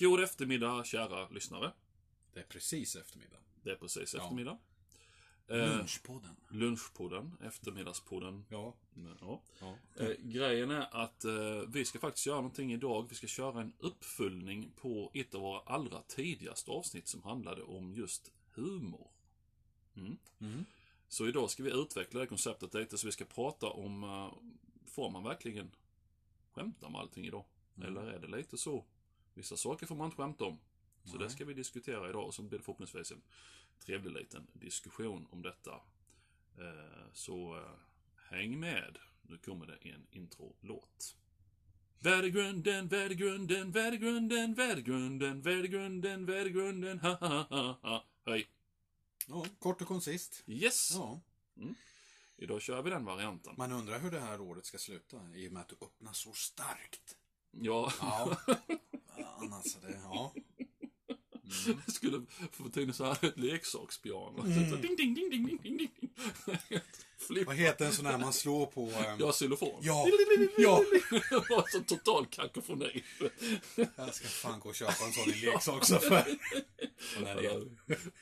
God eftermiddag, kära lyssnare. Det är precis eftermiddag. Det är precis Ja. eftermiddag. Eh, Lunchpodden. lunchpodden, eftermiddagspodden. Ja. Ja. ja. Eh, grejen är att eh, vi ska faktiskt göra någonting idag. Vi ska köra en uppföljning på ett av våra allra tidigaste avsnitt som handlade om just humor. Mm. Mm. Så idag ska vi utveckla det konceptet lite, så vi ska prata om, eh, får man verkligen skämta om allting idag? Mm. Eller är det lite så? Vissa saker får man inte skämta om. Så Nej. det ska vi diskutera idag och så blir det förhoppningsvis en trevlig liten diskussion om detta. Eh, Så eh, häng med. Nu kommer det en introlåt. Värdegrunden, värdegrunden, värdegrunden, värdegrunden, värdegrunden, värdegrunden, ha ha ha ha. Hej. ja. Kort och koncist. Yes! Ja. Idag kör vi den varianten. Man undrar hur det här året ska sluta i och med att du öppnar så starkt. Ja, Ja. Fan alltså det, ja. Mm. jag skulle få in så här ett leksakspiano. Så Ding, ding, ding, ding, ding, ding, ding. Vad heter en sån här man slår på? ehm, Ja, xylofon. Ja, ja. Det var så total kakofoni. Jag ska fan gå och köpa en sån i leksaksaffär. Och när, det, Ja,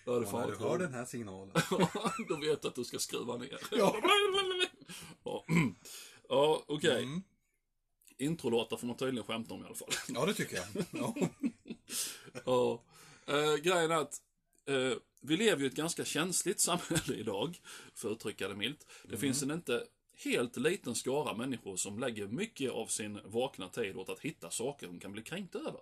det och när du hör den här signalen. Då vet du att du ska skruva ner. Ja. Ja, okej. Mm. Introlåtar får man tydligen skämta om i alla fall. Ja, det tycker jag. Ja. Ja. Eh, grejen är att eh, vi lever ju i ett ganska känsligt samhälle idag, för att uttrycka det milt. Det Mm. finns en inte helt liten skara människor som lägger mycket av sin vakna tid åt att hitta saker de kan bli kränkta över.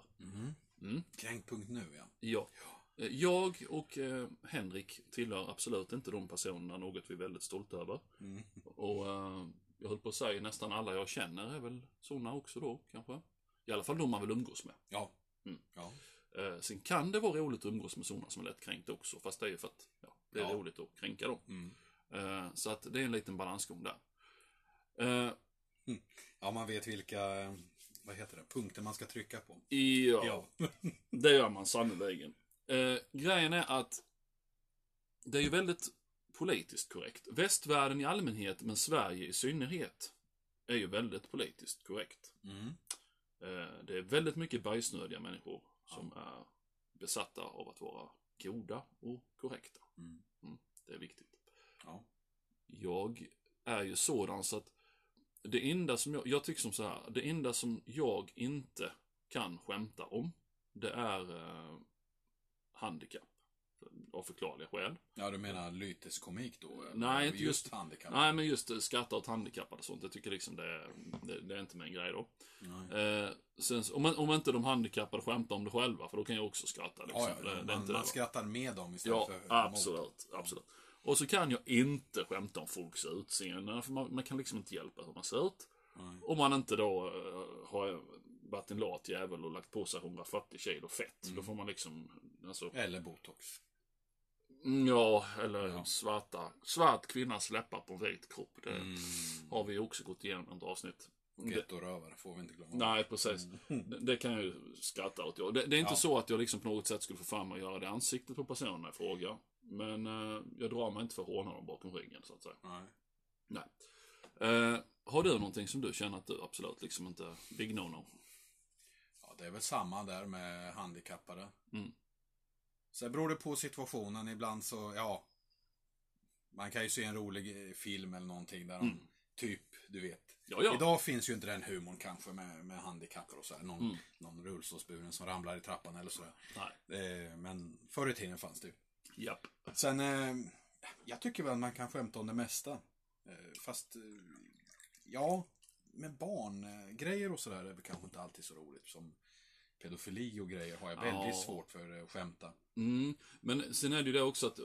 Mm. Kränk.nu ja. Ja. Eh, Jag och eh, Henrik tillhör absolut inte de personerna, något vi är väldigt stolta över. Mm. Och eh, jag höll på att säga nästan alla jag känner är väl sådana också då, kanske. I alla fall de man vill umgås med. Ja. Mm. Ja. Eh, sen kan det vara roligt att umgås med sådana som är lätt kränkt också, fast det är ju för att ja, det är Ja. roligt att kränka dem. Mm. Eh, så att det är en liten balansgång där. Eh, Ja, man vet vilka, vad heter det, punkter man ska trycka på. ja, Ja. det gör man sannerligen. Eh, grejen är att det är ju väldigt politiskt korrekt. Västvärlden i allmänhet, men Sverige i synnerhet, är ju väldigt politiskt korrekt. Mm. Eh, det är väldigt mycket bajsnödiga människor som är besatta av att vara goda och korrekta. Mm. Det är viktigt. Ja. Jag är ju sådan så att det enda som jag, jag tycker som så här, det enda som jag inte kan skämta om, det är eh, handikapp. Av förklarliga skäl. ja, du menar lyteskomik då? Nej, inte just- handikapp. Nej, men just eh, skratta åt handikappade och sånt, jag tycker liksom det, det, det är inte min grej då. Eh, sen, om, man- om inte de handikappade skämtar om det själva, för då kan jag också skratta. Liksom, Ja, det, ja, det man, inte man det. skrattar med dem istället Ja, för absolut, absolut. Och så kan jag inte skämta om folks utseende, för man, man kan liksom inte hjälpa hur man ser ut. Nej. Om man inte då eh, har varit en lat jävel och lagt på sig 140 kilo fett. Mm. Då får man liksom, alltså, Eller botox. Mm, ja, eller Ja. svarta, svart kvinnas läppar på en vit kropp. Det Mm. har vi också gått igenom under avsnitt. Det, Gettorövare får vi inte glömma. nej, precis. Mm. Det, det kan jag ju skratta åt. Det, det är inte Ja. så att jag liksom på något sätt skulle få fram och göra det ansiktet på personerna i fråga. Men eh, jag drar mig inte för att håna dem bakom ryggen, så att säga. Nej. Nej. Eh, har du någonting som du känner att du absolut liksom inte, big no-no? Ja, det är väl samma där med handikappade. Mm. Sen beror det på situationen. Ibland så, ja. Man kan ju se en rolig eh, film eller någonting där de, Mm. typ, du vet. Ja, ja. Idag finns ju inte den humorn kanske med, med handikappade och så här. Någon, Mm. någon rullstolsburen som ramlar i trappan eller sådär. Eh, men förr i tiden fanns det ju. Japp. Sen, eh, jag tycker väl man kan skämta om det mesta. Eh, fast, eh, ja, med barngrejer eh, och sådär är väl kanske inte alltid så roligt. Som pedofili och grejer har jag väldigt Ja. svårt för att skämta. Mm. Men sen är det ju det också att eh,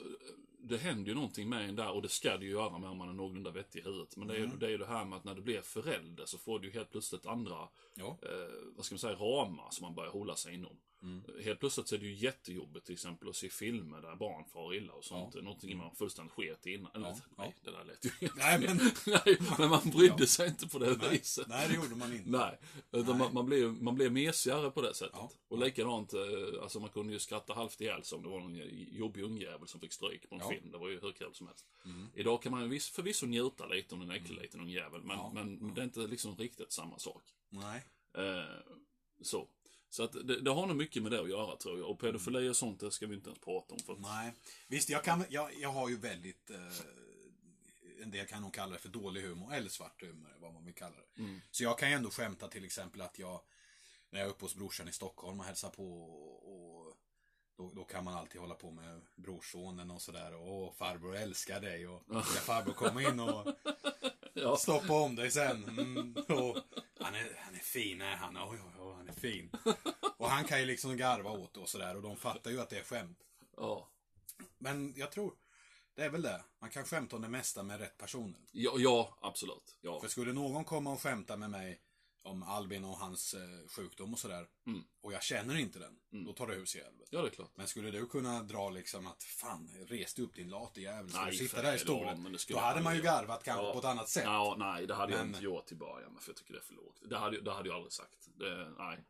det händer ju någonting med en där och det ska det ju göra med om man är någorlunda vettig i huvudet. Men det är, ju, Mm. det är ju det här med att när du blir förälder så får du ju helt plötsligt andra, Ja. eh, vad ska man säga, ramar som man börjar hålla sig inom. Mm. Helt plötsligt så är det ju jättejobbigt till exempel att se filmer där barn far illa och sånt. Någonting man fullständigt sket innan. Eller, Ja, Nej, det där lät ju helt Nej, men- Nej, men man brydde Ja. sig inte på det Nej, viset. nej, det gjorde man inte. Nej, utan Nej. Man, man, blev, man blev mesigare på det sättet. Ja. Och likadant, eh, alltså man kunde ju skratta halvt ihjäl sig om det var någon jobbig ungjävel som fick stryk på en Ja. film. Det var ju hur kul som helst. Mm. Idag kan man viss, förvisso njuta lite om den är äcklig liten ungjävel, men, Ja. men det är inte liksom riktigt samma sak. Nej. Eh, så. Så att det, det har nog mycket med det att göra tror jag. Och pedofili och sånt, det ska vi inte ens prata om. För att, Nej. Visst, jag, kan, jag, jag har ju väldigt... Eh, en del kan nog kalla det för dålig humor, eller svart humor, vad man vill kalla det. Så jag kan ju ändå skämta till exempel att jag, när jag är uppe hos brorsan i Stockholm och hälsar på och, och då, då kan man alltid hålla på med brorsonen och sådär. Och Åh, farbror älskar dig och ska farbror komma in och ja, stoppa om dig sen. Mm, och, han, är, han är fin, är han? Oj, oj, oj, han är fin. Och han kan ju liksom garva åt det och sådär och de fattar ju att det är skämt. ja. Men jag tror, det är väl det. Man kan skämta om det mesta med rätt personer. Ja, ja, absolut. Ja. För skulle någon komma och skämta med mig om Albin och hans eh, sjukdom och sådär. Mm. Och jag känner inte den. Då tar det hus i helvete. ja, det är klart. Men skulle du kunna dra liksom att fan, res upp din late jävel. Ska Nej, du sitta där i stolen? Då hade jag man ju garvat kanske Ja. på ett annat sätt. Ja, nej, det hade jag Men- inte gjort i början, för jag tycker det är för lågt. Det hade, det hade jag aldrig sagt. Det, nej,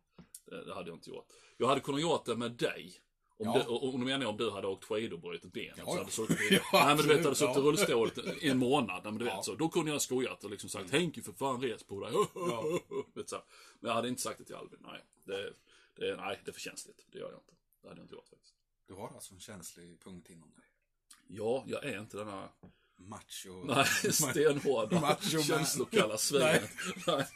det, det hade jag inte gjort. Jag hade kunnat gjort det med dig. Om, Ja. du, och, då menar jag om du hade åkt skidor och brutit ben. Ja, så ja. hade suttit, Ja, nej, men du vet, hade suttit i ja. rullstol i en månad. Nej, men du Ja. Mm. vet, så. Då kunde jag skojat och liksom sagt, Henke för fan res på dig. vet, så. här. Men jag hade inte sagt det till Albin. Nej, det, det, nej, det är för känsligt. Det gör jag inte. Det hade jag inte gjort faktiskt. Du har alltså en känslig punkt inom dig. Ja, jag är inte denna Macho. Nej, stenhårda, Macho känslokalla svinet. Nej.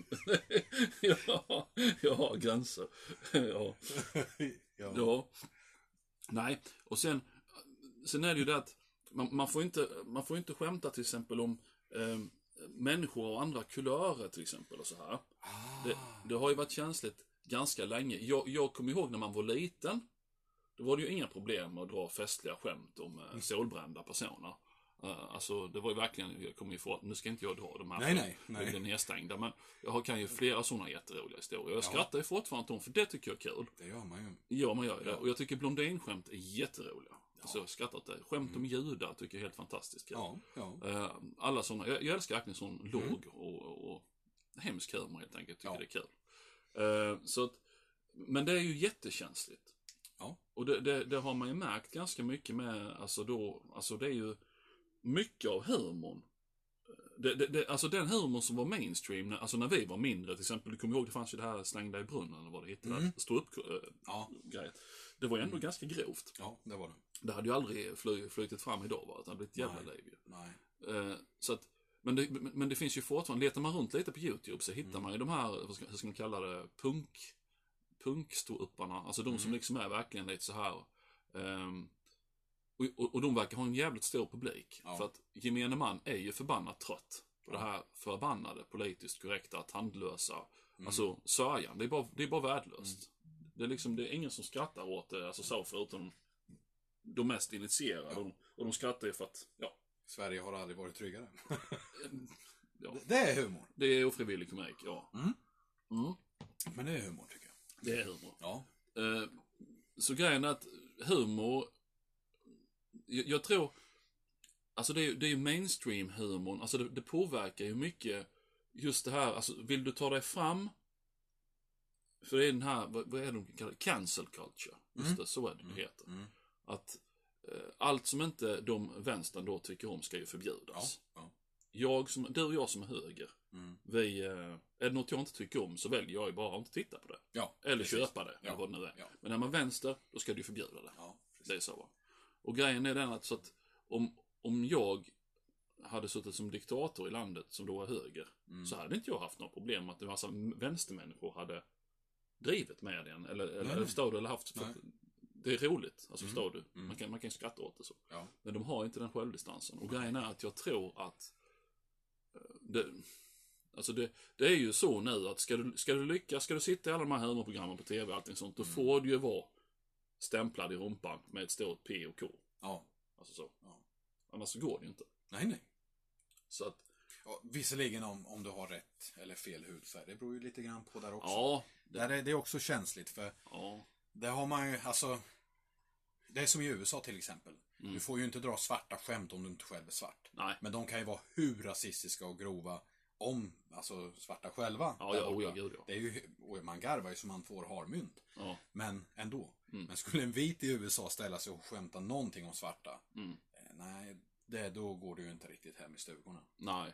ja, jag har gränser. Ja, ja. ja. Nej, och sen, sen är det ju det att man, man, får inte, man får inte skämta till exempel om eh, människor av andra kulörer till exempel och så här. Det, det har ju varit känsligt ganska länge. Jag, jag kommer ihåg när man var liten. Då var det ju inga problem att dra festliga skämt om eh, solbrända personer. Eh, alltså det var ju verkligen, jag kommer ifrån, nu ska inte jag dra de här Nej, för nej, nej. blir nedstängda. Men jag har, kan ju flera sådana jätteroliga historier. Jag Ja. skrattar ju fortfarande åt dem, för det tycker jag är kul. Det gör man ju. Ja, man gör ju det. Ja. Och jag tycker blondinskämt är jätteroliga. Alltså jag skrattar åt det. Skämt om judar tycker jag är helt fantastiskt kul. Mm. Ja, ja. Eh, alla sådana, jag, jag älskar verkligen sån låg och, och hemsk humor helt enkelt. Tycker Ja. det är kul. Eh, så att, men det är ju jättekänsligt. Ja. Och det, det, det har man ju märkt ganska mycket med, alltså då, alltså det är ju mycket av humorn. Det, det, det, alltså den humorn som var mainstream, alltså när vi var mindre, till exempel, du kommer ihåg det fanns ju det här slängda i brunnen, eller vad det hette, Mm. stå upp äh, Ja. grejen. Det var ju ändå ganska grovt. ja, det var det. Det hade ju aldrig fly, flytit fram idag, va? utan det blivit ett jävla Nej. liv ju. Nej. Eh, så att, men, det, men det finns ju fortfarande, letar man runt lite på YouTube så Mm. hittar man ju de här, vad ska, hur ska man kalla det, punk, punkståupparna. Alltså de som Mm. liksom är verkligen lite så här. ehm, och, och, och de verkar ha en jävligt stor publik. Ja. För att gemene man är ju förbannat trött på det här förbannade, politiskt korrekta, tandlösa. Mm. Alltså sörjan, det är bara, det är bara värdelöst. Det är liksom, det är ingen som skrattar åt det, alltså så, förutom de mest initierade. Ja. Och, och de skrattar ju för att, ja, Sverige har aldrig varit tryggare. ja Det- Det är humor. Det är ofrivillig komik, ja. Mm. Mm. Men det är humor tycker jag. Det är humor. Ja. Eh, så grejen är att humor, jag, jag tror, alltså det är, det är ju mainstream-humorn, alltså det, det påverkar ju mycket just det här, alltså vill du ta dig fram, för det är den här, vad, vad är det de kallar det? Cancel culture. Just Mm. det, så är det det heter. Mm. Att eh, allt som inte de vänstern då tycker om ska ju Ja. förbjudas. ja. Jag som, du och jag som är höger, Mm. vi, eh, är det något jag inte tycker om så väljer jag ju bara att inte titta på det. Ja, Eller precis. köpa det, Ja. eller vad det nu är. Ja. Men är man vänster, då ska du ju förbjuda det. Ja. Det är så va. Och grejen är den att, så att om, om jag hade suttit som diktator i landet, som då är höger, Mm. så hade inte jag haft några problem med att en massa vänstermänniskor hade drivit med den. Eller, eller, eller förstår du? Eller haft, det är roligt. Alltså Mm. förstår du? Mm. Man kan, man kan skratta åt det så. Ja. Men de har inte den självdistansen. Och grejen är att jag tror att eh, det, Alltså det, det är ju så nu att ska du, ska du lyckas, ska du sitta i alla de här humorprogrammen på TV och allting sånt, då Mm. får du ju vara stämplad i rumpan med ett stort P och K. Ja. Alltså så. Ja. Annars så går det ju inte. Nej, nej. Så att, Ja, visserligen om, om du har rätt eller fel hudfärg. Det beror ju lite grann på där också. ja. Det, Där är, det är också känsligt för ja. där har man ju, alltså. Det är som i USA till exempel. Mm. Du får ju inte dra svarta skämt om du inte själv är svart. Nej. Men de kan ju vara hur rasistiska och grova om, alltså svarta själva. Ja, ja, oh ja, gud ja. Det är ju, man garvar ju så man får harmynt. Ja. Men ändå. Mm. Men skulle en vit i USA ställa sig och skämta någonting om svarta. Mm. eh, Nej, det, då går det ju inte riktigt hem i stugorna. Nej.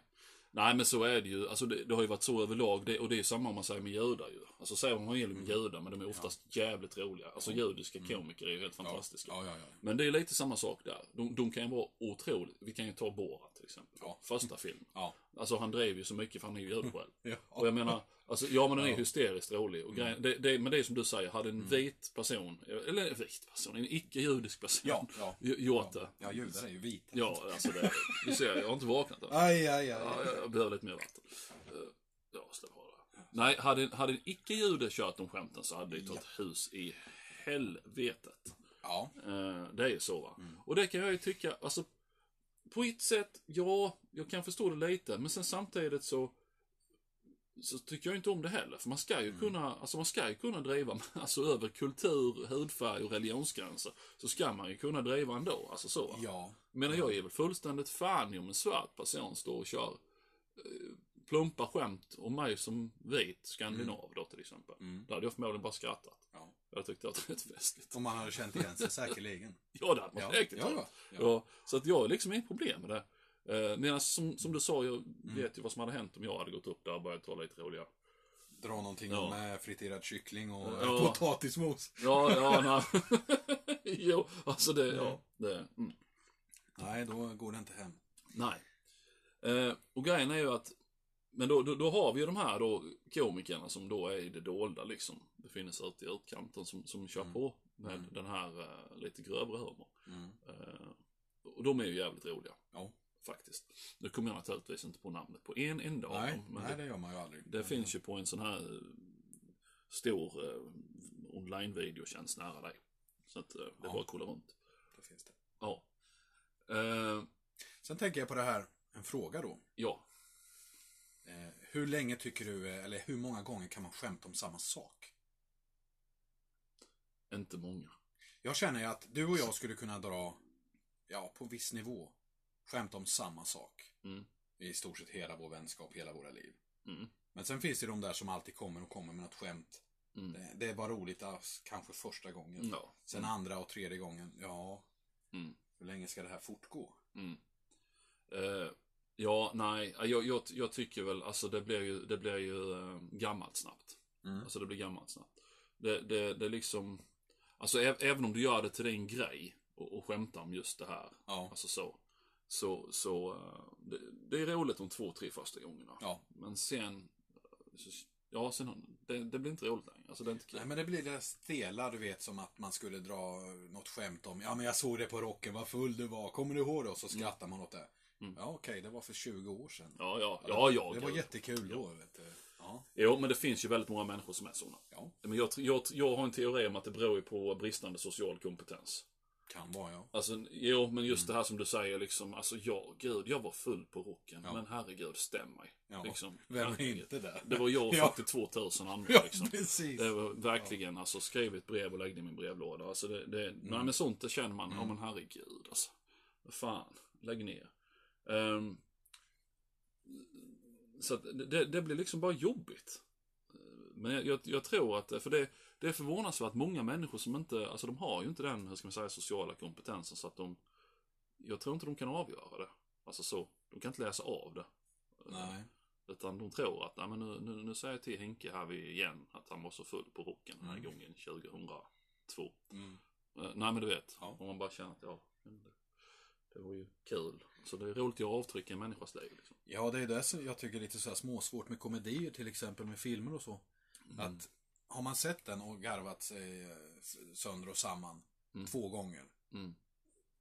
Nej men så är det ju. Alltså det, det har ju varit så överlag. Det, och det är samma om man säger med judar ju. Alltså säger man ju med judar, men de är oftast jävligt roliga. Alltså judiska komiker är ju helt fantastiska. Ja, ja, ja. Men det är lite samma sak där. De, de kan ju vara otroligt. Vi kan ju ta Borat till exempel. Ja. Första film. Ja. Alltså han drev ju så mycket för han är ju jude själv. Ja. Och jag menar, alltså, ja men den är hysteriskt rolig. Och grejen, det, det, men det är som du säger, hade en vit person, eller en vit person, en icke-judisk person Ja, ja. gj- gjort det. Ja, judar är ju vita. Ja, alltså det, du ser, jag har inte vaknat än. Aj, aj, aj. Ja, jag, behöver lite mer vatten. Eh, Ja, ställ av det. Nej, hade, hade en icke-jude kört de skämten så hade det tagit hus i helvetet. Ja. Eh, Det är ju så va. Och det kan jag ju tycka, alltså på ett sätt, ja, jag kan förstå det lite, men sen samtidigt så så tycker jag inte om det heller. För man ska ju kunna, alltså man ska ju kunna driva, alltså över kultur, hudfärg och religionsgränser, så ska man ju kunna driva ändå, alltså så. Ja. Men jag är väl fullständigt fan om en svart person står och kör eh, plumpa skämt om mig som vit skandinav då till exempel. Mm. Då hade jag förmodligen bara skrattat. Ja. Jag tyckte att det var rätt festligt. Om man hade känt igen sig säkerligen. Ja, det hade man Ja, säkert ja, gjort. ja. Ja, så att jag har liksom inget problem med det. Eh, Medan som, som du sa, jag Mm. vet ju vad som hade hänt om jag hade gått upp där och börjat ta lite roliga. Dra någonting Ja. med friterad kyckling och Ja. potatismos. Ja, ja, nej. jo, alltså det, ja. Det, mm. Nej, då går det inte hem. Nej. Eh, och grejen är ju att, men då, då, då har vi ju de här då komikerna som då är i det dolda liksom. Befinner sig ute i utkanten som, som kör på med den här eh, lite grövre humor. Mm. Eh, och de är ju jävligt roliga. Ja. Faktiskt. Nu kommer jag naturligtvis inte på namnet på en enda av dem. Men nej, det, det gör man ju aldrig. det finns ju på en sån här eh, stor eh, online-videotjänst nära dig. Så att eh, det är Ja. bara att kolla runt. Det finns det. Ja. Eh, Sen tänker jag på det här, en fråga då. ja. Eh, hur länge tycker du, eh, eller hur många gånger kan man skämta om samma sak? Inte många. Jag känner ju att du och jag skulle kunna dra, ja, på viss nivå, skämta om samma sak. Mm. I stort sett hela vår vänskap, hela våra liv. Mm. Men sen finns det de där som alltid kommer och kommer med något skämt. Mm. Det, det var roligt ass, kanske första gången. Ja. Sen andra och tredje gången, ja, Mm. hur länge ska det här fortgå? Mm. Ja, nej, jag, jag, jag tycker väl, alltså det blir ju, det blir ju eh, gammalt snabbt. Mm. Alltså det blir gammalt snabbt. Det, det, det liksom, alltså även om du gör det till din grej och, och skämtar om just det här, Ja. alltså så. Så, så eh, det, det är roligt de två, tre första gångerna. Ja. Men sen, eh, ja, sen, det, det blir inte roligt längre. Alltså det är inte kul. Nej men det blir det stela, du vet, som att man skulle dra något skämt om, ja men jag såg det på rocken, vad full du var, kommer du ihåg det? Och så skrattar man åt det. Mm. Ja okej, det var för 20 år sedan. Ja, ja, ja, ja. det var gud. jättekul då, vet du. Ja, Jo, men det finns ju väldigt många människor som är sådana. ja, Men jag, jag, jag har en teori om att det beror på bristande social kompetens. kan vara ja. Alltså, jo, men just det här som du säger liksom, alltså ja, gud, jag var full på rocken, Ja. men herregud, stäm mig. Ja. Liksom, Vem är inte där? Det var jag och Ja. 42 000 andra Ja, liksom. precis. Det var verkligen, alltså skriv ett brev och lägg det i min brevlåda. Alltså det, det, Mm. nej men sånt det känner man, ja men herregud alltså. Fan, lägg ner. Ehm, så det, det blir liksom bara jobbigt. Men jag, jag, tror att, för det, det är förvånansvärt många människor som inte, alltså de har ju inte den, hur ska man säga, sociala kompetensen så att de, jag tror inte de kan avgöra det. Alltså så, de kan inte läsa av det. Nej. Utan de tror att, nej men nu, nu, nu säger jag till Henke här igen att han var så full på rocken den här Mm. gången 2002. Mm. Eh, nej men du vet, Ja. om man bara känner att ja, det, var ju kul. Så det är roligt att göra avtryck i en människas liv. Liksom. Ja, det är det som jag tycker är lite så här småsvårt med komedier till exempel, med filmer och så. Mm. Att har man sett den och garvat sig eh, sönder och samman Mm. två gånger. Mm.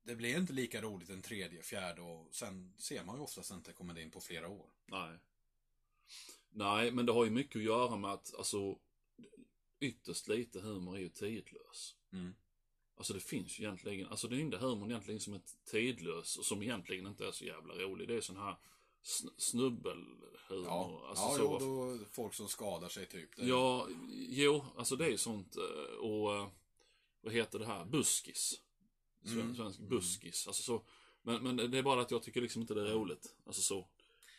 Det blir inte lika roligt en tredje, fjärde och sen ser man ju oftast inte komedin på flera år. Nej. Nej, men det har ju mycket att göra med att, alltså, ytterst lite humor är ju tidlös. Mm. Alltså det finns ju egentligen, alltså det enda humorn egentligen som är tidlös och som egentligen inte är så jävla rolig, det är sån här sn- snubbelhumor. Ja, alltså ja så, jo, då folk som skadar sig typ. Det- Ja, jo, alltså det är sånt eh, och eh, vad heter det här? Buskis. Mm. Svensk buskis. Alltså så. Men, men det är bara att jag tycker liksom inte det är roligt. Alltså så.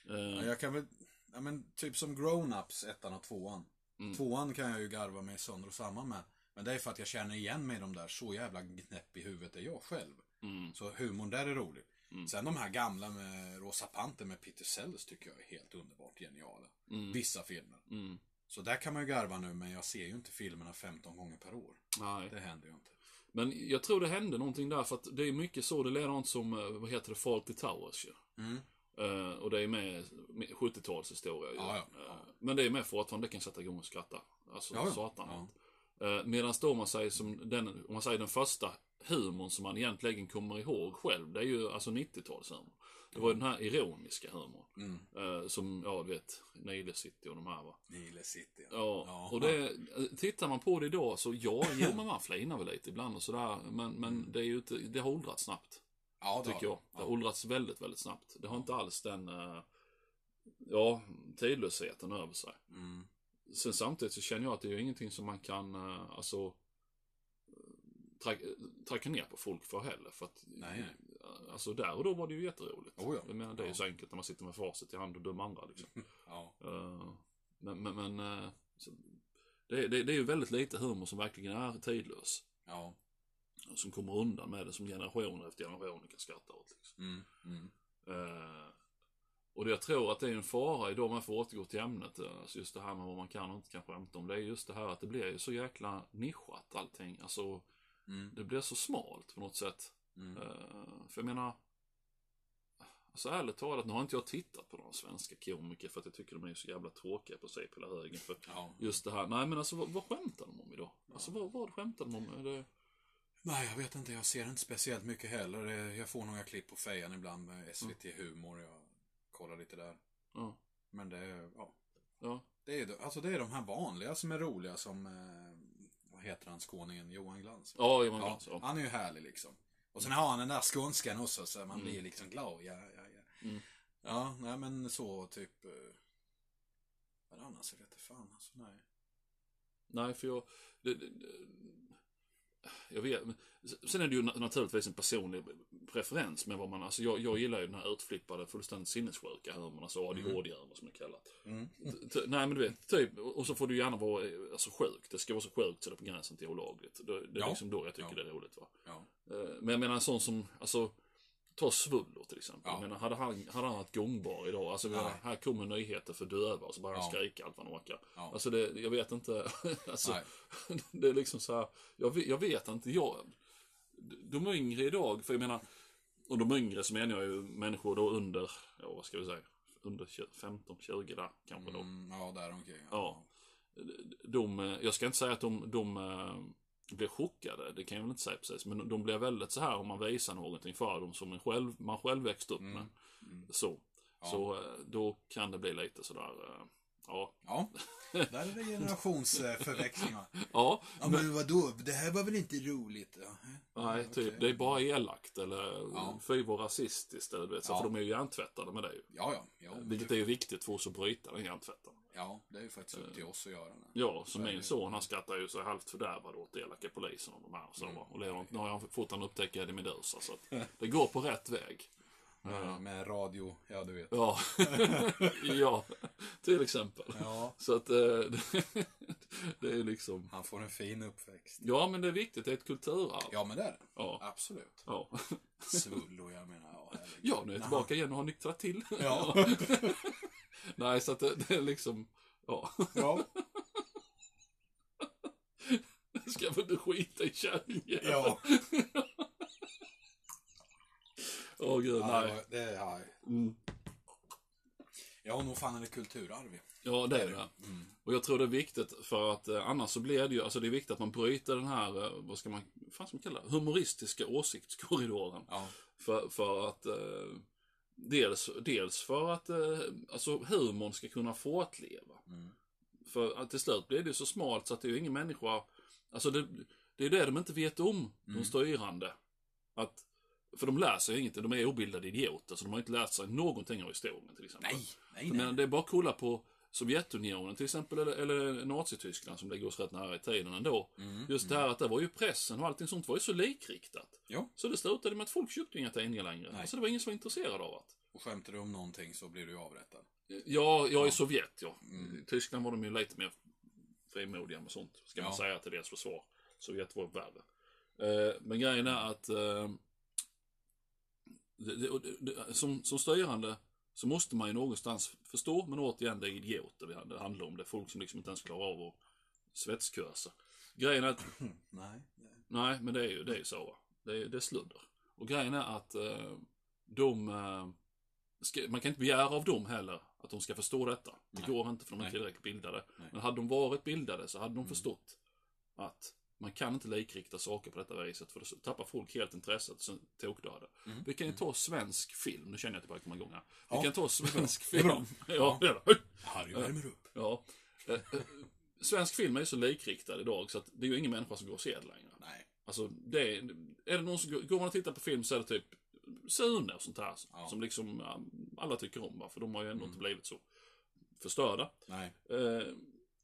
Ja, Eh, jag kan väl, ja men typ som Grown-Ups, ettan och tvåan. Mm. Tvåan kan jag ju garva mig sönder och samman med. Men det är för att jag känner igen mig i de där, så jävla knäpp i huvudet är jag själv. mm, Så humorn där är rolig. Mm. Sen de här gamla med Rosa Panter med Peter Sellers tycker jag är helt underbart geniala. Vissa filmer. Mm. Så där kan man ju garva nu, men jag ser ju inte filmerna 15 gånger per år. Nej. Det händer ju inte. Men jag tror det hände någonting där för att det är mycket så, det likadant som, eh, vad heter det, Fawlty Towers ju. Mm. Eh, och det är med, med 70-talshistoria ju. Ja, ja. Eh, men det är med fortfarande, det kan sätta igång och skratta. Alltså, ja. satan. Ja. Medan då om man säger som den, om man säger den första humorn som man egentligen kommer ihåg själv, det är ju alltså 90-talshumor. Det var ju den här ironiska humorn. Mm. Eh, som, ja du vet, Nile City och de här va. Nile City. Ja, Ja. och det, tittar man på det idag så ja, jo men man flinar väl lite ibland och sådär. Men, men det är ju inte, det har åldrats snabbt. Ja, det Tycker jag. Det har åldrats väldigt, väldigt snabbt. Det har inte alls den, eh, ja, tidlösheten över sig. Mm. Sen samtidigt så känner jag att det är ju ingenting som man kan, eh, alltså, tra- tracka ner på folk för heller. För att, Nej, nej. alltså där och då var det ju jätteroligt. Oh ja. Jag menar, det är ju Ja. så enkelt när man sitter med facit i hand och dömer andra liksom. Ja. Eh, men, men, men eh, så, det, det, det är ju väldigt lite humor som verkligen är tidlös. Ja. Som kommer undan med det som generationer efter generationer kan skratta åt. Liksom. Mm. Mm. Eh, och det jag tror att det är en fara idag, om jag får återgå till ämnet, eh, alltså just det här med vad man kan och inte kan skämta om. Det är just det här att det blir ju så jäkla nischat allting. Alltså, Mm. det blir så smalt på något sätt. Mm. Eh, för jag menar, alltså ärligt talat, nu har inte jag tittat på några svenska komiker för att jag tycker de är så jävla tråkiga på sig på hela högen. För Ja. just det här, nej men alltså vad, vad skämtar de om idag? Alltså vad, vad skämtar de om? Det, Nej, jag vet inte. Jag ser inte speciellt mycket heller. Det- Jag får några klipp på fejan ibland med SVT Humor. Jag kollar lite där. ja, Men det är, ja. ja, Det är, alltså det är de här vanliga som är roliga som, eh, vad heter han, skåningen? Johan Glans? ja, Johan Glans, ja. han är ju härlig liksom. Och sen har han den där skånskan också så man blir liksom glad. Ja, ja, ja. Mm. Ja, nej men så typ. Eh, vad är det annars? Jag vet inte fan alltså, nej. Nej, för jag... Det, det, jag vet. Sen är det ju na- naturligtvis en personlig preferens med vad man... Alltså jag, jag gillar ju den här utflippade, fullständigt sinnessjuka humorn. Alltså ADHD-humor som det är kallat. Mm. Nej men du vet, typ. Och så får du gärna vara eh, alltså, sjuk. Det ska vara så sjukt så det är på gränsen till olagligt. Det, det är Ja. liksom då jag tycker Ja. det är roligt va. Ja. Eh, Men jag menar en sån som, alltså, ta Svullo till exempel. Ja. Menar, hade han, hade han varit gångbar idag, alltså Nej. här kommer nyheter för döva och så bara han Ja. skrika allt vad han orkar. Ja. Alltså det, jag vet inte, alltså, det är liksom så här, jag, jag vet inte, jag, de yngre idag, för jag menar, och de yngre så menar jag ju människor då under, ja vad ska vi säga, under 15-20 där kanske då. Mm, ja, där omkring. Ja. De, eh, jag ska inte säga att de, de eh, blir chockade, det kan jag väl inte säga precis, men de blir väldigt så här om man visar någonting för dem som en själv, man själv växt upp med. Mm. Så. Ja. Så eh, då kan det bli lite sådär, eh, ja. Ja, där är det generationsförväxlingar. Ja, Ja, men vadå? Det här var väl inte roligt? Ja, nej, okej. typ, det är bara elakt eller Ja. fy vad rasistiskt eller du vet, så, för de är ju hjärntvättade med det ju. Ja, ja. Ja, men Vilket det, är ju viktigt för oss att bryta den hjärntvätten. Ja, det är ju faktiskt upp till oss att göra det. Ja, så Så min det. son han skrattar ju så halvt fördärvad åt elaka polisen och de här så. Mm. Och lever, nu har jag fått han upptäcka Eddie Meduza så att det går på rätt väg. Med, med radio, ja du vet. Ja, ja, till exempel. Ja. Så att eh, det är liksom, Han får en fin uppväxt. ja men det är viktigt, det är ett kulturarv. Ja, men det är det. Ja. Absolut. Ja, Svullo, jag menar, ja, ja nu är jag tillbaka igen och har nyktrat till. Ja. Nej, så att det, det är liksom, ja. Ja. Ska väl du skita i kärringen? Ja. Åh gud, ja, nej. det är, ja. Mm. ja, nog fan är det kulturarv. Ja, det är det. Mm. Och jag tror det är viktigt för att eh, annars så blir det ju, alltså det är viktigt att man bryter den här, eh, vad ska man, fan ska man kalla det, humoristiska åsiktskorridoren. Ja. För, för att, eh, dels, dels för att, eh, alltså humorn ska kunna fortleva. Mm. För att till slut blir det ju så smalt så att det är ju ingen människa, alltså det, det är det de inte vet om, Mm. de styrande. Att, för de lär sig inget, de är obildade idioter, så de har inte lärt sig någonting av historien till exempel. Nej, nej, nej. det är bara att kolla på Sovjetunionen till exempel, eller, eller Nazityskland som ligger oss rätt nära i tiden ändå. Mm. Just det här att det var ju pressen och allting sånt var ju så likriktat. Ja. Så det slutade med att folk köpte inga tidningar längre. Nej. Alltså det var ingen som var intresserad av att. Och skämtar du om någonting så blir du avrättad. Ja, jag är Sovjet, ja. Mm. I Tyskland var de ju lite mer frimodiga med sånt, ska man Ja. säga till deras försvar. Sovjet var värre. Eh, men grejen är att eh, det, det, det, som, som styrande så måste man ju någonstans förstå, men återigen, det är idioter vi- det handlar om. Det är folk som liksom inte ens klarar av att svetskursa. Grejen är att Nej. Nej, men det är ju, det är ju så. va. Det är, det är sludder. Och grejen är att eh, de... Eh, ska, man kan inte begära av dem heller att de ska förstå detta. Det Nej. går inte för de är tillräckligt bildade. Nej. Mm. Men hade de varit bildade så hade de förstått att man kan inte likrikta saker på detta viset för då tappar folk helt intresset och sen tokdöda. Mm. Vi kan ju ta svensk film, nu känner jag komma igång här. Vi Ja, kan ta svensk Det är bra. film. Ja, det är det. Harry värmer upp. Ja. Eh, eh, Svensk film är ju så likriktad idag så att det är ju ingen människa som går och ser det längre. Nej. Alltså, det är, är det någon som går, går man och tittar på film så är det typ Sune och sånt här. Ja. Som liksom alla tycker om, va? för de har ju ändå Mm. inte blivit så förstörda. Nej. Eh,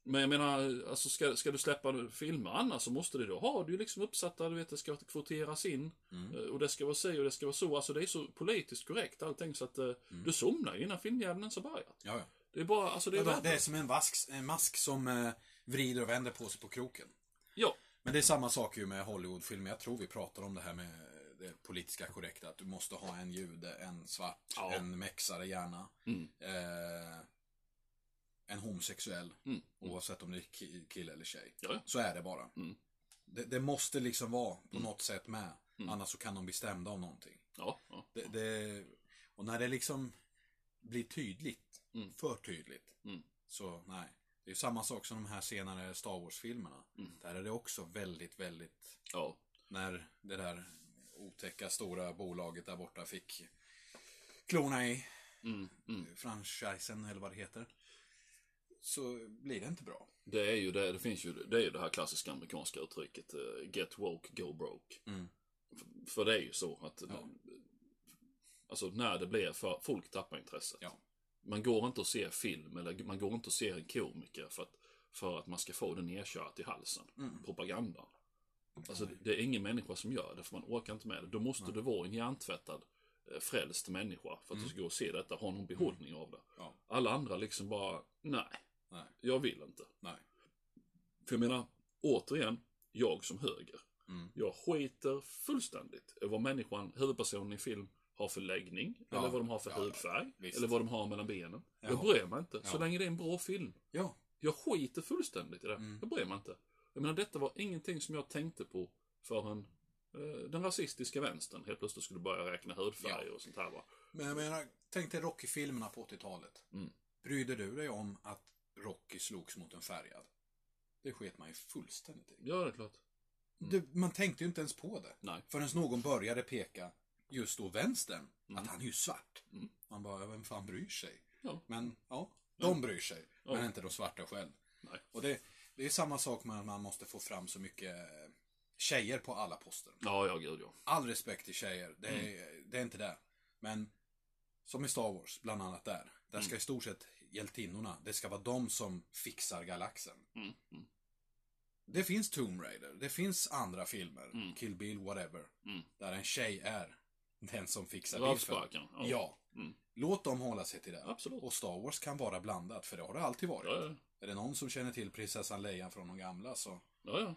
men jag menar, alltså ska, ska du släppa filmer annars så måste det då ha du är liksom uppsatta, du vet det ska kvoteras in. Mm. eh, Och det ska vara si och det ska vara så. Alltså det är så politiskt korrekt allting så att eh, Mm. du somnar ju innan filmjäveln ens har börjat. Ja, ja. Det är bara, alltså det är Det, det värdelöst. är som en, vask, en mask som eh, vrider och vänder på sig på kroken. Ja, Men det är samma sak ju med Hollywoodfilmer. Jag tror vi pratar om det här med det politiska korrekta. Att du måste ha en jude, en svart, Ja. en mexare gärna. Mm. Eh, en homosexuell. Mm. Oavsett om det är ki- kille eller tjej. Ja, ja. Så är det bara. Mm. Det, det måste liksom vara på något sätt med. Annars så kan de bli stämda av någonting. ja, ja. Det, det, och när det liksom blir tydligt, Mm. för tydligt, Mm. så nej. Det är ju samma sak som de här senare Star Wars-filmerna. Mm. Där är det också väldigt, väldigt ja. när det där otäcka stora bolaget där borta fick klona i Mm, mm. franchisen eller vad det heter. Så blir det inte bra. Det är ju det, det finns ju, det är ju det här klassiska amerikanska uttrycket eh, Get woke, go broke. Mm. F- För det är ju så att Ja. Alltså när det blir för, folk tappar intresset. Ja. Man går inte att se film eller man går inte att se en komiker för att, för att man ska få det nedkört i halsen. Mm. Propagandan. Alltså det, det är ingen människa som gör det för man orkar inte med det. Då måste du vara en hjärntvättad eh, frälst människa för att du ska gå och se detta, ha någon behållning av det. Mm. Ja. Alla andra liksom bara, nej, Nej. jag vill inte. Nej. För jag menar, återigen, jag som höger. Mm. Jag skiter fullständigt i vad människan, huvudpersonen i film, har för läggning. Ja. Eller vad de har för Ja, hudfärg. visst. eller vad de har mellan benen. Jag Ja. bryr mig inte. Så länge det är en bra film. Ja. Jag skiter fullständigt i det. Mm. Jag bryr mig inte. Jag menar, detta var ingenting som jag tänkte på förrän eh, den rasistiska vänstern helt plötsligt skulle börja räkna hudfärg Ja. och sånt här va. Men jag menar, tänk dig Rocky-filmerna på 80-talet. Mm. Brydde du dig om att Rocky slogs mot en färgad? Det sket man ju fullständigt i. Ja, det är klart. Det, man tänkte ju inte ens på det. Nej. Förrän någon började peka, just då vänstern, Mm. att han är ju svart. Mm. Man bara, vem fan bryr sig? Ja. Men, ja, de bryr sig. Ja. Men inte de svarta själv. Nej. Och det, det är samma sak med att man måste få fram så mycket eh, tjejer på alla poster. Ja, ja, gud ja. All respekt till tjejer, det är, Mm. det är inte det. Men, som i Star Wars, bland annat där. Där Mm. ska i stort sett hjältinnorna, det ska vara de som fixar galaxen. Mm, mm, Det finns Tomb Raider, det finns andra filmer, Mm. Kill Bill, whatever. mm. Där en tjej är den som fixar biffen. Ja. Ja. Mm. Låt dem hålla sig till det. Absolut. Och Star Wars kan vara blandat, för det har det alltid varit. Ja, ja. Är det någon som känner till prinsessan Leia från de gamla så... Ja, ja.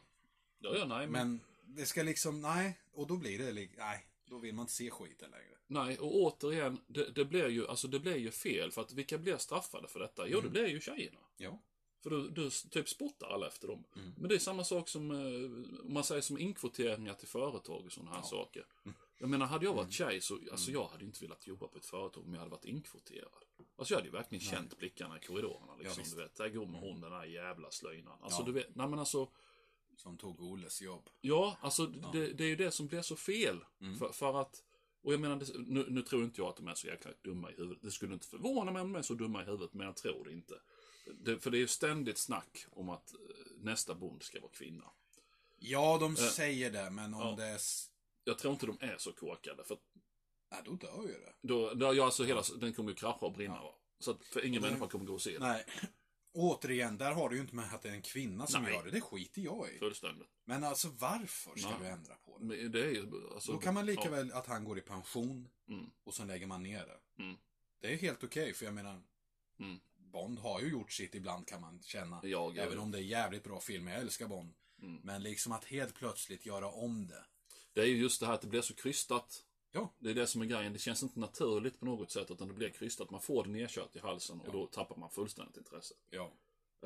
Ja, ja, nej, men... Men det ska liksom, nej. Och då blir det, nej. Då vill man inte se skiten längre. Nej, och återigen, det, det blir ju, alltså det blir ju fel. För att vilka blir straffade för detta? Jo, det blir ju tjejerna. Ja. För du, du typ spottar alla efter dem. Mm. Men det är samma sak som, eh, om man säger som inkvoteringar till företag och sådana här Ja. saker. Jag menar, hade jag varit Mm. tjej så, alltså jag hade inte velat jobba på ett företag om jag hade varit inkvoterad. Alltså jag hade ju verkligen känt blickarna i korridorerna liksom. visst. du vet, där går med hon den här jävla slöjnan. Alltså Ja. du vet, nej men alltså. Som tog Olles jobb. Ja, alltså Det, det är ju det som blir så fel. Mm. För, för att, och jag menar, nu, nu tror inte jag att de är så jäkla dumma i huvudet. Det skulle inte förvåna mig om de är så dumma i huvudet, men jag tror det inte. Det, för det är ju ständigt snack om att eh, nästa bond ska vara kvinna. Ja, de säger det, men om ja. det är... Jag tror inte de är så korkade, för Nej, då dör ju det. då, då ja, alltså hela, den kommer ju krascha och brinna. Va? Så att, för ingen människa kommer gå och se det. Nej. Återigen, där har du ju inte med att det är en kvinna som Nej. gör det. Det skiter jag i. Fullständigt. Men alltså varför ska Nej. du ändra på det? Men det är ju, alltså, Då kan man lika ja. väl att han går i pension Mm. och sen lägger man ner det. Mm. Det är helt okej, för jag menar, Mm. Bond har ju gjort sitt ibland kan man känna. Ja, gud. Även om det är jävligt bra film, jag älskar Bond. Mm. Men liksom att helt plötsligt göra om det. Det är ju just det här att det blir så krystat. Ja. Det är det som är grejen. Det känns inte naturligt på något sätt, utan det blir krystat. Man får det nedkört i halsen och Ja. då tappar man fullständigt intresset. Ja.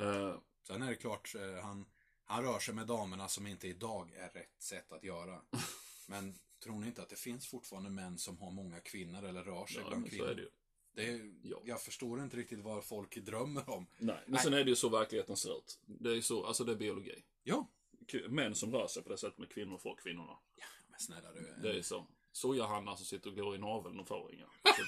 Eh, Sen är det klart, eh, han, han rör sig med damerna som inte idag är rätt sätt att göra. Men tror ni inte att det finns fortfarande män som har många kvinnor eller rör sig ja, bland men så kvinnor? är det ju. Det är, Ja. Jag förstår inte riktigt vad folk drömmer om. Nej, men Nej. sen är det ju så verkligheten ser ut. Det är så, alltså det är biologi. Ja. Män som rör sig på det sättet med kvinnor får kvinnorna. Men snälla du. Det är så. Sojahannar som sitter och går i naveln och får inga. Så,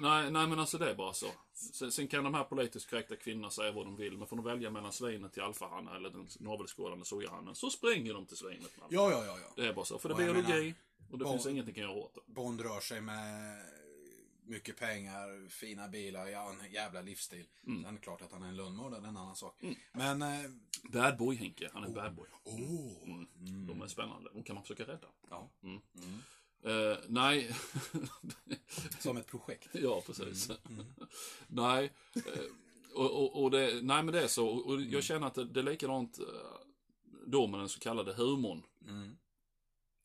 nej, nej, men alltså det är bara så. Sen, sen kan de här politiskt korrekta kvinnorna säga vad de vill, men får de välja mellan svinet till alfahanna eller den navelskådande sojahannen så springer de till svinet. Man. Ja, ja, ja, ja. Det är bara så, för det är biologi och det barn- finns inget ni kan göra åt det. Bond rör sig med mycket pengar, fina bilar, ja, en jävla livsstil. Mm. Sen är det klart att han är en lönnmördare, det är en annan sak. Men, eh, Bad boy Henke, han är bad boy. oh. Mm. De är spännande, de kan man försöka rädda. Ja. Mm. Mm. Eh, nej, Som ett projekt. ja precis. Mm. nej, eh, och, och, och det, nej men det är så. Och Mm. jag känner att det, det är likadant eh, då med den så kallade humorn. Mm.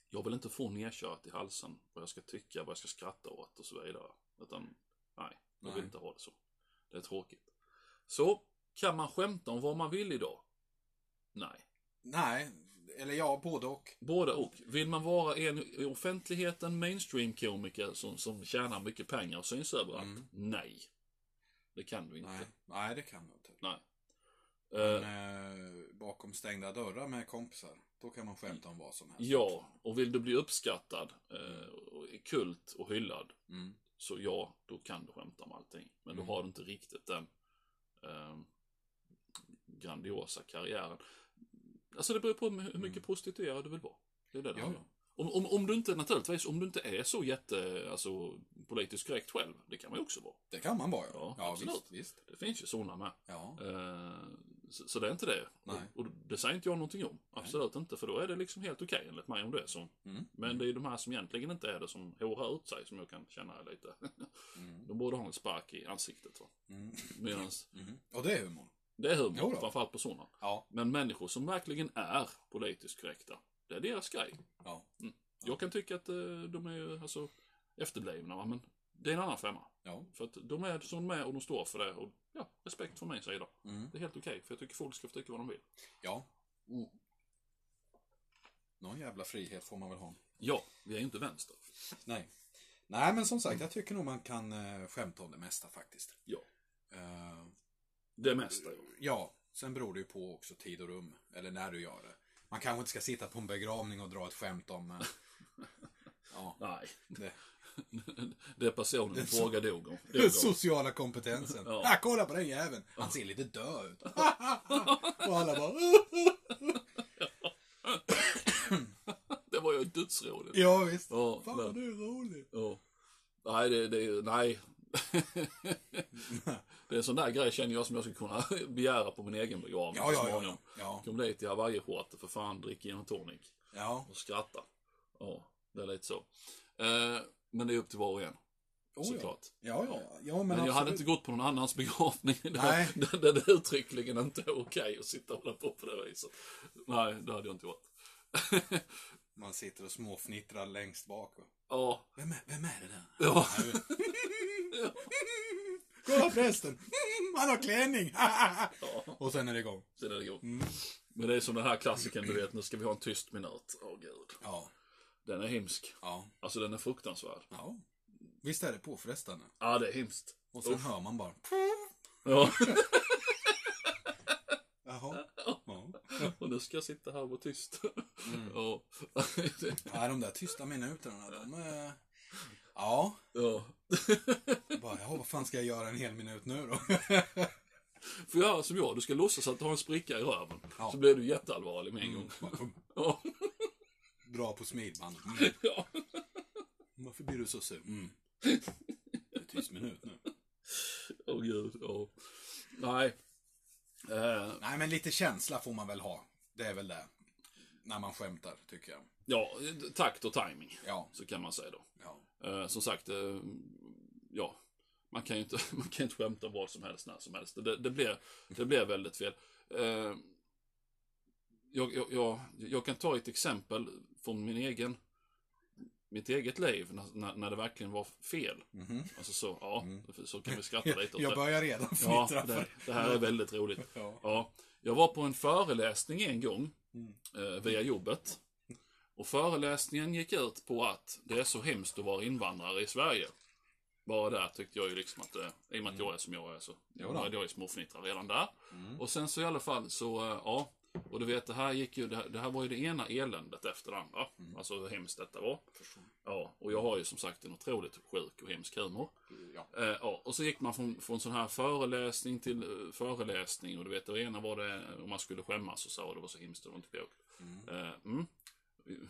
Jag vill inte få nedkört i halsen vad jag ska tycka, vad jag ska skratta åt och så vidare. Utan, nej, jag vill Nej. inte ha det så. Det är tråkigt. Så, kan man skämta om vad man vill idag? Nej. Nej, eller ja, både och. Både och. Vill man vara en i offentligheten mainstream-komiker som, som tjänar mycket pengar och syns överallt? Mm. Nej. Det kan du inte. Nej, nej det kan du inte. Nej. Men, Eh, eh, bakom stängda dörrar med kompisar, då kan man skämta om vad som helst. ja, och vill du bli uppskattad, eh, och kult och hyllad, Mm. så ja, då kan du skämta om allting. Men Mm. då har du inte riktigt den eh, grandiosa karriären. Alltså det beror på hur mycket prostituerad du vill vara. Det är det det Mm. Handlar om. Om, om, om du inte, naturligtvis, om du inte är så jätte, alltså, politiskt korrekt själv, det kan man ju också vara. Det kan man vara, Ja, ja. absolut. visst, visst. Det finns ju sådana med. Ja. Eh, så, så det är inte det. Nej. Och, och det säger inte jag någonting om. Absolut inte, för då är det liksom helt okej enligt mig om det är så. Mm. Men det är ju de här som egentligen inte är det som horar ut sig som jag kan känna lite. Mm. De borde ha en spark i ansiktet. Va? Mm. Medans Mm. Och det är humor. Det är humor, framförallt på sådana. Ja. Men människor som verkligen är politiskt korrekta, det är deras grej. Ja. Jag kan tycka att eh, de är alltså efterblivna, va? men det är en annan femma. Ja. För att de är som de är och de står för det. Och ja, respekt från min sida. Mm. Det är helt okej, för jag tycker folk ska få tycka vad de vill. Ja. Mm. Någon jävla frihet får man väl ha. Ja, vi är ju inte vänster. Nej. Nej, men som sagt, jag tycker nog man kan eh, skämta om det mesta faktiskt. Ja. Eh, Det mesta, ja. ja, sen beror det ju på också tid och rum. Eller när du gör det. Man kanske inte ska sitta på en begravning och dra ett skämt om... Eh, ja, Nej. det, Det är personen i fråga dog om. den sociala kompetensen. Ja. Ja. kolla på den jäveln. Han ser lite död ut. och alla bara... Det var ju dödsroligt. ja, visst. Ja, Fan men- vad du är rolig. Ja. Nej, det, det är ju, nej. Det är en sån där grej känner jag som jag skulle kunna begära på min egen begravning Ja, ja, ja. Ja, Kom dit i hawaiiskjortor för fan, drick gin och tonic. ja. Och skratta. Ja, det är lite så. Eh, men det är upp till var och en. Oh, såklart. Ja, ja, ja. ja men, Men, jag hade inte gått på någon annans begravning Nej. där, där det uttryckligen inte är okej att sitta och hålla på på det viset. Nej, det hade jag inte gjort. Man sitter och småfnittrar längst bak. va? Ja, Vem är, vem är det där? ja. Men- Kolla prästen! Han har klänning! och sen är det igång. Sen är det igång. Mm. Men det är som den här klassikern, du vet, nu ska vi ha en tyst minut. Åh gud. Ja, Den är hemsk. ja, Alltså den är fruktansvärd. ja. Visst är det påfrestande? Ja, det är hemskt. Och sen Uff. hör man bara... Ja, Jaha. Ja. och nu ska jag sitta här och vara tyst. Mm. Ja. Nej, de där tysta minuterna, de är... Ja. ja. Bara, ja, vad fan ska jag göra en hel minut nu då? Får göra som jag, du ska låtsas att du har en spricka i röven. Ja. Så blir du jätteallvarlig med en gång. Bara, Ja. Dra på smidband. Mm. ja. Varför blir du så sur? Mm. Det är tyst minut nu. Åh gud, ja. Nej. Eh, Nej, men lite känsla får man väl ha. Det är väl det. När man skämtar, tycker jag. ja, takt och timing Ja, Så kan man säga då. ja. Eh, som sagt, eh, ja. Man kan ju inte, man kan inte skämta om vad som helst när som helst. Det, det, blir, det blir väldigt fel. Eh, jag, jag, jag, jag kan ta ett exempel från min egen mitt eget liv när, när, det verkligen var fel. Alltså så, ja, så kan vi skratta lite åt Mm. Jag börjar redan Ja, det, det här är väldigt roligt. Ja. Ja, jag var på en föreläsning en gång eh, via jobbet. Och föreläsningen gick ut på att det är så hemskt att vara invandrare i Sverige. Bara där tyckte jag ju liksom att, eh, i och med att jag är som jag är så, jag jag ju småfnittra redan där. Och sen så i alla fall så, eh, ja. Och du vet, det här gick ju, det här, det här var ju det ena eländet efter det andra. Alltså hur hemskt detta var. Ja, och jag har ju som sagt en otroligt sjuk och hemsk humor. Ja. Eh, ja, och så gick man från, från sån här föreläsning till eh, föreläsning och du vet, det ena var det om man skulle skämmas och så, och det var så hemskt, det var inte klokt. Eh, mm.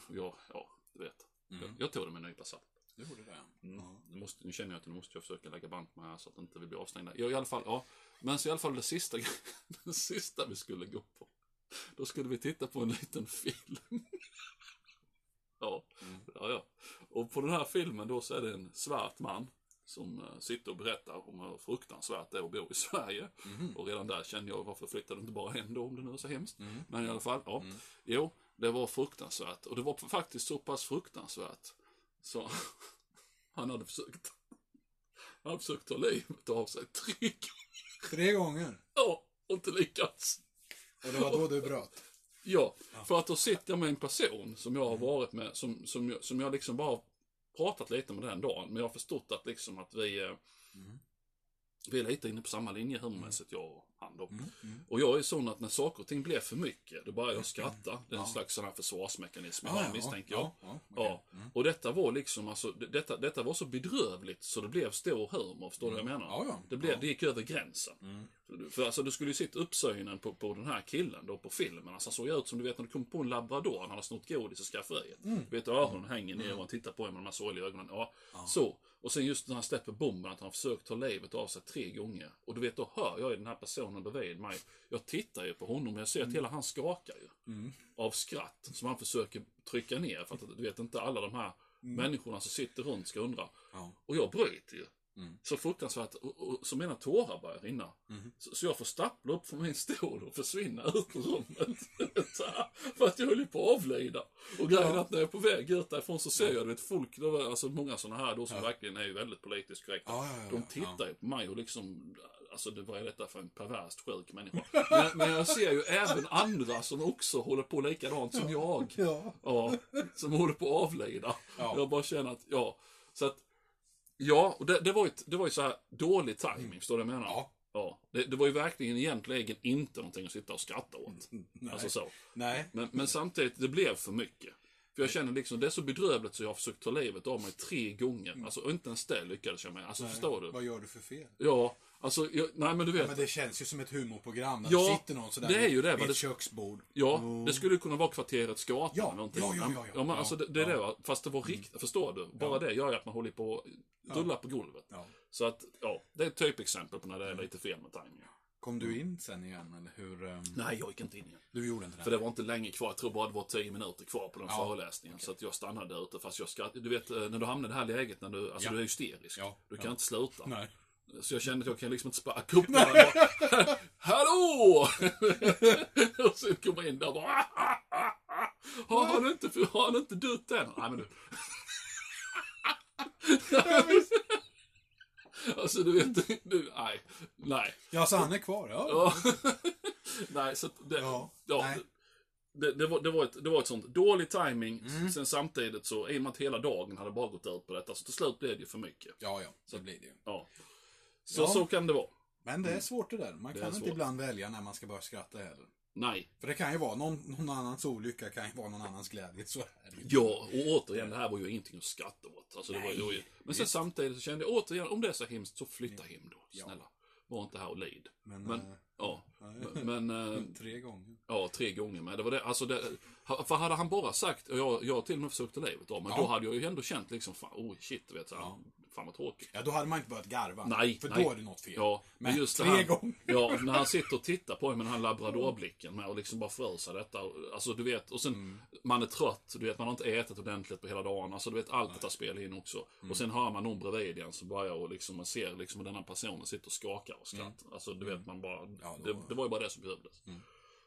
Ja, ja, du vet. Jag, jag tog det med en nypa salt. Du gjorde det. Ja. Nu, måste, nu känner jag att nu måste jag försöka lägga band på här så att inte vi blir avstängda. Ja, i alla fall, ja. Men så i alla fall det sista, det sista vi skulle gå på. Då skulle vi titta på en liten film. ja, ja, ja. Och på den här filmen då så är det en svart man som eh, sitter och berättar om hur fruktansvärt det är att bo i Sverige. Och redan där kände jag, varför flyttade inte bara en då om det nu är så hemskt? Men i alla fall, ja. Jo, det var fruktansvärt. Och det var faktiskt så pass fruktansvärt så han hade försökt han hade försökt ta livet av sig tre gånger. Tre gånger. Ja, och inte lyckats. Och det var då du bröt. Ja, för att då sitter jag med en person som jag har varit med, som, som, jag, som jag liksom bara pratat lite med den dagen. Men jag har förstått att liksom att vi, eh, vi är lite inne på samma linje humormässigt, jag och han då. Och jag är sån att när saker och ting blir för mycket, då börjar jag skratta. Det är en slags sån här försvarsmekanism jag Ja, ja, misstänker ja, jag. ja, Ja, och detta var liksom, alltså, det- detta, detta var så bedrövligt så det blev stor humor, förstår du vad jag menar? Ja, ja. Det, blev, det gick över gränsen. För alltså, du skulle ju sett uppsynen på, på den här killen då på filmen. Alltså, han såg ju ut som du vet när du kom på en labrador, han hade snott godis i skafferiet. Du vet öronen hänger ner och han tittar på en med de här sorgliga ögonen. Ja, så. Och sen just när han släpper bomben, att han har försökt ta livet av sig tre gånger. Och du vet, då hör jag ju den här personen bredvid mig. Jag tittar ju på honom och jag ser att hela han skakar ju. Av skratt, som han försöker trycka ner. För att du vet inte alla de här människorna som sitter runt ska undra. Ja. Och jag bryter ju. Så fruktansvärt, och, och, så mina tårar börjar rinna. Så, så jag får stappla upp från min stol och försvinna ut ur rummet. För att jag höll på att avlida. Och grejen är att när jag är på väg ut därifrån så ser jag, du vet, folk, var alltså många sådana här då som verkligen är ju väldigt politiskt korrekta. Ja, ja, ja, De tittar ju på mig och liksom, alltså det, vad är detta för en perverst sjuk människa? Men, men jag ser ju även andra som också håller på likadant som jag. Ja. Ja, som håller på att avlida. Ja. Jag bara känner att, ja. Så att, ja, och det, det, var ju, det var ju så här dålig timing, förstår du vad jag menar? Ja. Ja, det, det var ju verkligen egentligen inte någonting att sitta och skratta åt. Nej. Alltså så. Nej. Men, men samtidigt, det blev för mycket. För jag känner liksom, det är så bedrövligt så jag har försökt ta livet av mig tre gånger. Alltså, och inte ens det lyckades jag med. Alltså, förstår du? Vad gör du för fel? Ja, alltså, jag, nej men du vet. Men det känns ju som ett humorprogram. När Ja, det sitter någon sådär det är ju det, vid ett köksbord. Ja, det skulle kunna vara kvarteret Skatan Ja, eller någonting. ja, ja, ja, ja. men alltså det, det är Ja. det va? Fast det var riktigt, förstår du? Bara det gör ju att man håller på att rulla på golvet. Ja. Så att, ja, det är ett typexempel på när det är lite fel med timingen. Kom du in sen igen, eller hur? ehm, Nej, jag gick inte in igen. Du gjorde inte det? För det var inte länge kvar, jag tror bara det var tio minuter kvar på den Ja, föreläsningen. Så att jag stannade där ute fast jag skrattade. Du vet, eh, när du hamnar i det här läget när du, alltså Ja. du är hysterisk. Ja, Du kan ja. inte sluta. Nej. Så jag kände att jag kan liksom inte sparka upp. Bara, Hallå! och sen kommer in där och bara... Har han inte, har han inte dött än? Nej men du. alltså du vet, du, nej, nej. Ja, så han är kvar? Ja. Nej, så det, Ja, ja, det, det, var, det, var ett, det var ett sånt dålig timing. Sen samtidigt så, i och med att hela dagen hade bara gått ut på detta, så till slut blev det ju för mycket. Ja, ja. Så blir det ju. Ja. Så, Ja. så kan det vara. Men det är svårt det där. Man Det kan inte svårt. ibland välja när man ska börja skratta heller. Nej. För det kan ju vara någon, någon annans olycka, kan ju vara någon annans glädje. Så är det. Ja, och återigen, det här var ju ingenting att skratta åt. Alltså, det var, Nej, det var ju, men sen samtidigt så kände jag återigen, om det är så hemskt, så flytta hem då. Ja. Snälla. Var inte här och lid. Men, Men, eh, ja. nej. Men, eh, Tre gånger. ja, tre gånger med. Det var det, alltså det, för hade han bara sagt, och jag, jag till och med försökt ta livet av mig, Ja. då hade jag ju ändå känt liksom, fan, oh shit, vet, så Ja. Fan vad tråkigt. Ja, då hade man inte börjat garva. Nej, För nej. då är det något fel. Ja, Men just tre här, gånger. Ja, när han sitter och tittar på mig med den här labradorblicken med och liksom bara frösar detta. Alltså du vet, och sen Mm. man är trött, du vet, man har inte ätit ordentligt på hela dagen. Alltså du vet, allt detta spelar in också. Mm. Och sen hör man någon bredvid igen som börjar och liksom, man ser liksom den här personen sitter och skakar och skrattar. Alltså du vet, man bara, Mm. Ja, det, det var ju bara det som behövdes.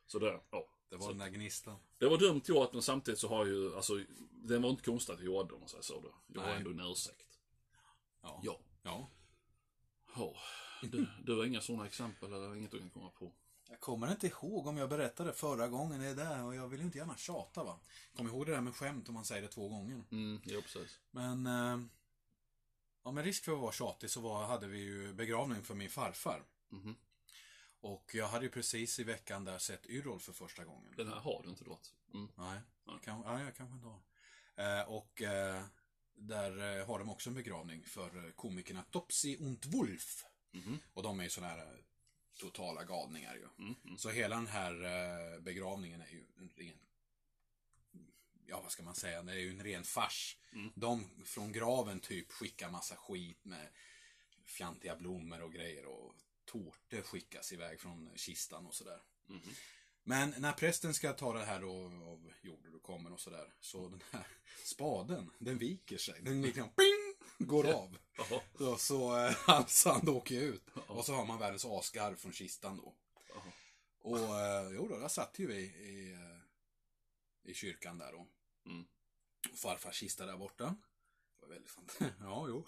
Så det, ja. Det var den där gnistan. Det var dumt gjort, men samtidigt så har ju, alltså, det var inte konstigt att jag gjorde om man säger så då. Jag har ändå en ursäkt. Ja. Ja. ja. Ja. Du, du har inga sådana exempel eller inget du kan komma på? Jag kommer inte ihåg om jag berättade förra gången det där och jag vill inte gärna tjata va. Kom ihåg det där med skämt om man säger det två gånger. Mm, ja precis. Men, eh, ja med risk för att vara tjatig så var, hade vi ju begravning för min farfar. Mhm. Och jag hade ju precis i veckan där sett Yrrol för första gången. Den här har du inte dragit. Mm. Nej, Nej. kan, ja, jag kanske inte har. Eh, och eh, där eh, har de också en begravning för eh, komikerna Topsy und Wolf. Mhm. Och de är ju sådana här eh, totala galningar ju. Mm. Mm. Så hela den här begravningen är ju en ren... Ja, vad ska man säga? Det är ju en ren fars. Mm. De från graven typ skickar massa skit med fjantiga blommor och grejer och tårtor skickas iväg från kistan och sådär. Men när prästen ska ta det här då, av jorden och kommer och sådär, så den här spaden, den viker sig. Den liksom ping, går av. Så, så eh, hans hand åker ut. Och så har man världens asgarv från kistan då. Och eh, jo då, där satt ju vi i, eh, i kyrkan där då. Mm. Och farfars kista där borta. Det var väldigt sant. ja, jo.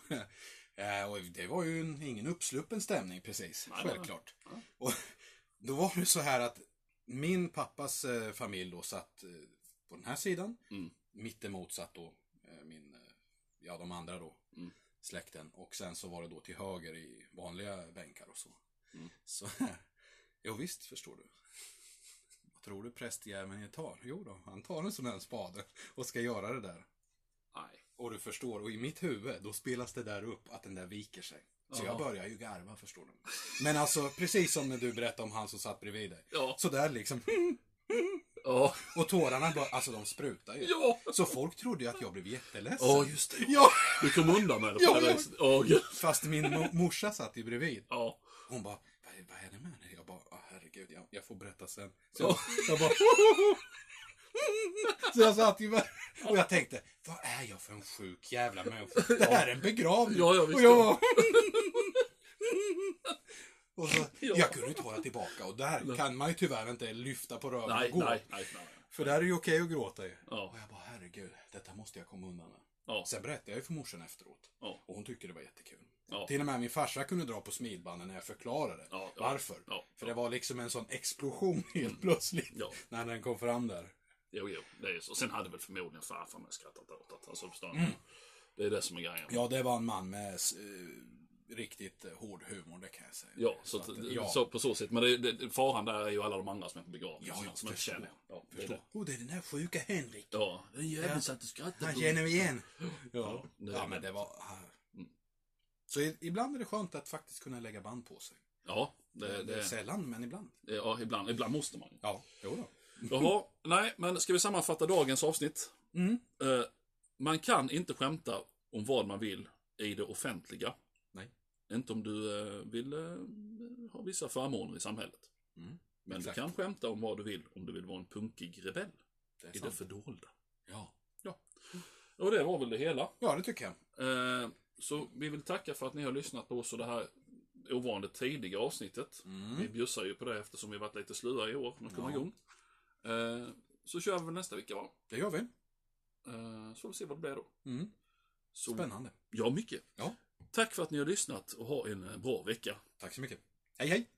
Och det var ju en, ingen uppsluppen stämning precis, självklart. Och då var det så här att min pappas eh, familj då satt eh, på den här sidan. Mm. Mittemot satt då eh, min, eh, ja de andra då, Mm. släkten. Och sen så var det då till höger i vanliga bänkar och så. Mm. Så, jo visst förstår du. Vad tror du prästjäveln tar? Jo då, han tar en sån här spade och ska göra det där. Nej. Och du förstår, och i mitt huvud, då spelas det där upp att den där viker sig. Så jag börjar ju garva, förstår du. Men alltså, precis som när du berättade om han som satt bredvid dig. Ja. Så där liksom. Ja. Och tårarna bara, alltså de sprutar ju. Ja. Så folk trodde ju att jag blev jätteledsen. Ja, just det. Ja! Du kom undan med det Ja, ja. gud. Fast min mo- morsa satt ju bredvid. Ja. Hon bara, vad är, vad är det med dig? Jag bara, "Ah, herregud, jag, jag får berätta sen. Så jag, Ja. jag bara, så jag satt ju bara, och jag tänkte, vad är jag för en sjuk jävla människa? Det här är en begravning. Ja, ja, visst. och jag bara, och så, Ja. jag kunde inte hålla tillbaka och där kan man ju tyvärr inte lyfta på röven Nej, och gå. nej, nej, nej. För där är det ju okej att gråta ju. Ja. Och jag bara, herregud, detta måste jag komma undan med. Ja. Sen berättade jag ju för morsan efteråt. Ja. Och hon tyckte det var jättekul. Ja. Till och med min farsa kunde dra på smilbanden när jag förklarade varför. För det var liksom en sån explosion helt plötsligt. När den kom fram där. Jo, jo. Det är så. Sen hade väl förmodligen farfar med skrattat åt det. Alltså, förstår ni? Det är det som är grejen. Mm. Ja, det var en man med eh, riktigt eh, hård humor, det kan jag säga. Ja, så, att, att, ja. så på så sätt. Men det, det, faran där är ju alla de andra som är på begravning. Ja, jag som förstår. känner. Ja, det är Förstår. det. Oh, det är den där sjuka Henrik. Ja, den jäveln Ja. satt och skrattade. Han känner vi igen. Ja, Ja, det- ja men det var... Mm. Så i- ibland är det skönt att faktiskt kunna lägga band på sig. Ja, Det, det, det är det, sällan, men ibland. ja ibland, ibland måste man ju. Ja, jo då. Jaha, nej, men ska vi sammanfatta dagens avsnitt? Mm. Eh, man kan inte skämta om vad man vill i det offentliga. Nej. Inte om du eh, vill eh, ha vissa förmåner i samhället. Mm. Men Exakt. du kan skämta om vad du vill om du vill vara en punkig rebell Det är i det sant. fördolda. Ja. Och det var väl det hela. ja, det tycker jag. Eh, så vi vill tacka för att ni har lyssnat på oss och det här ovanligt tidiga avsnittet. Mm. Vi bjussar ju på det eftersom vi varit lite slöa i år med att komma Ja. igång. Eh, så kör vi väl nästa vecka va? Det gör vi. Eh, så får vi se vad det blir då. Mm. Så, Spännande. Ja, mycket. Ja. Tack för att ni har lyssnat och ha en bra vecka. Tack så mycket. Hej! Hej!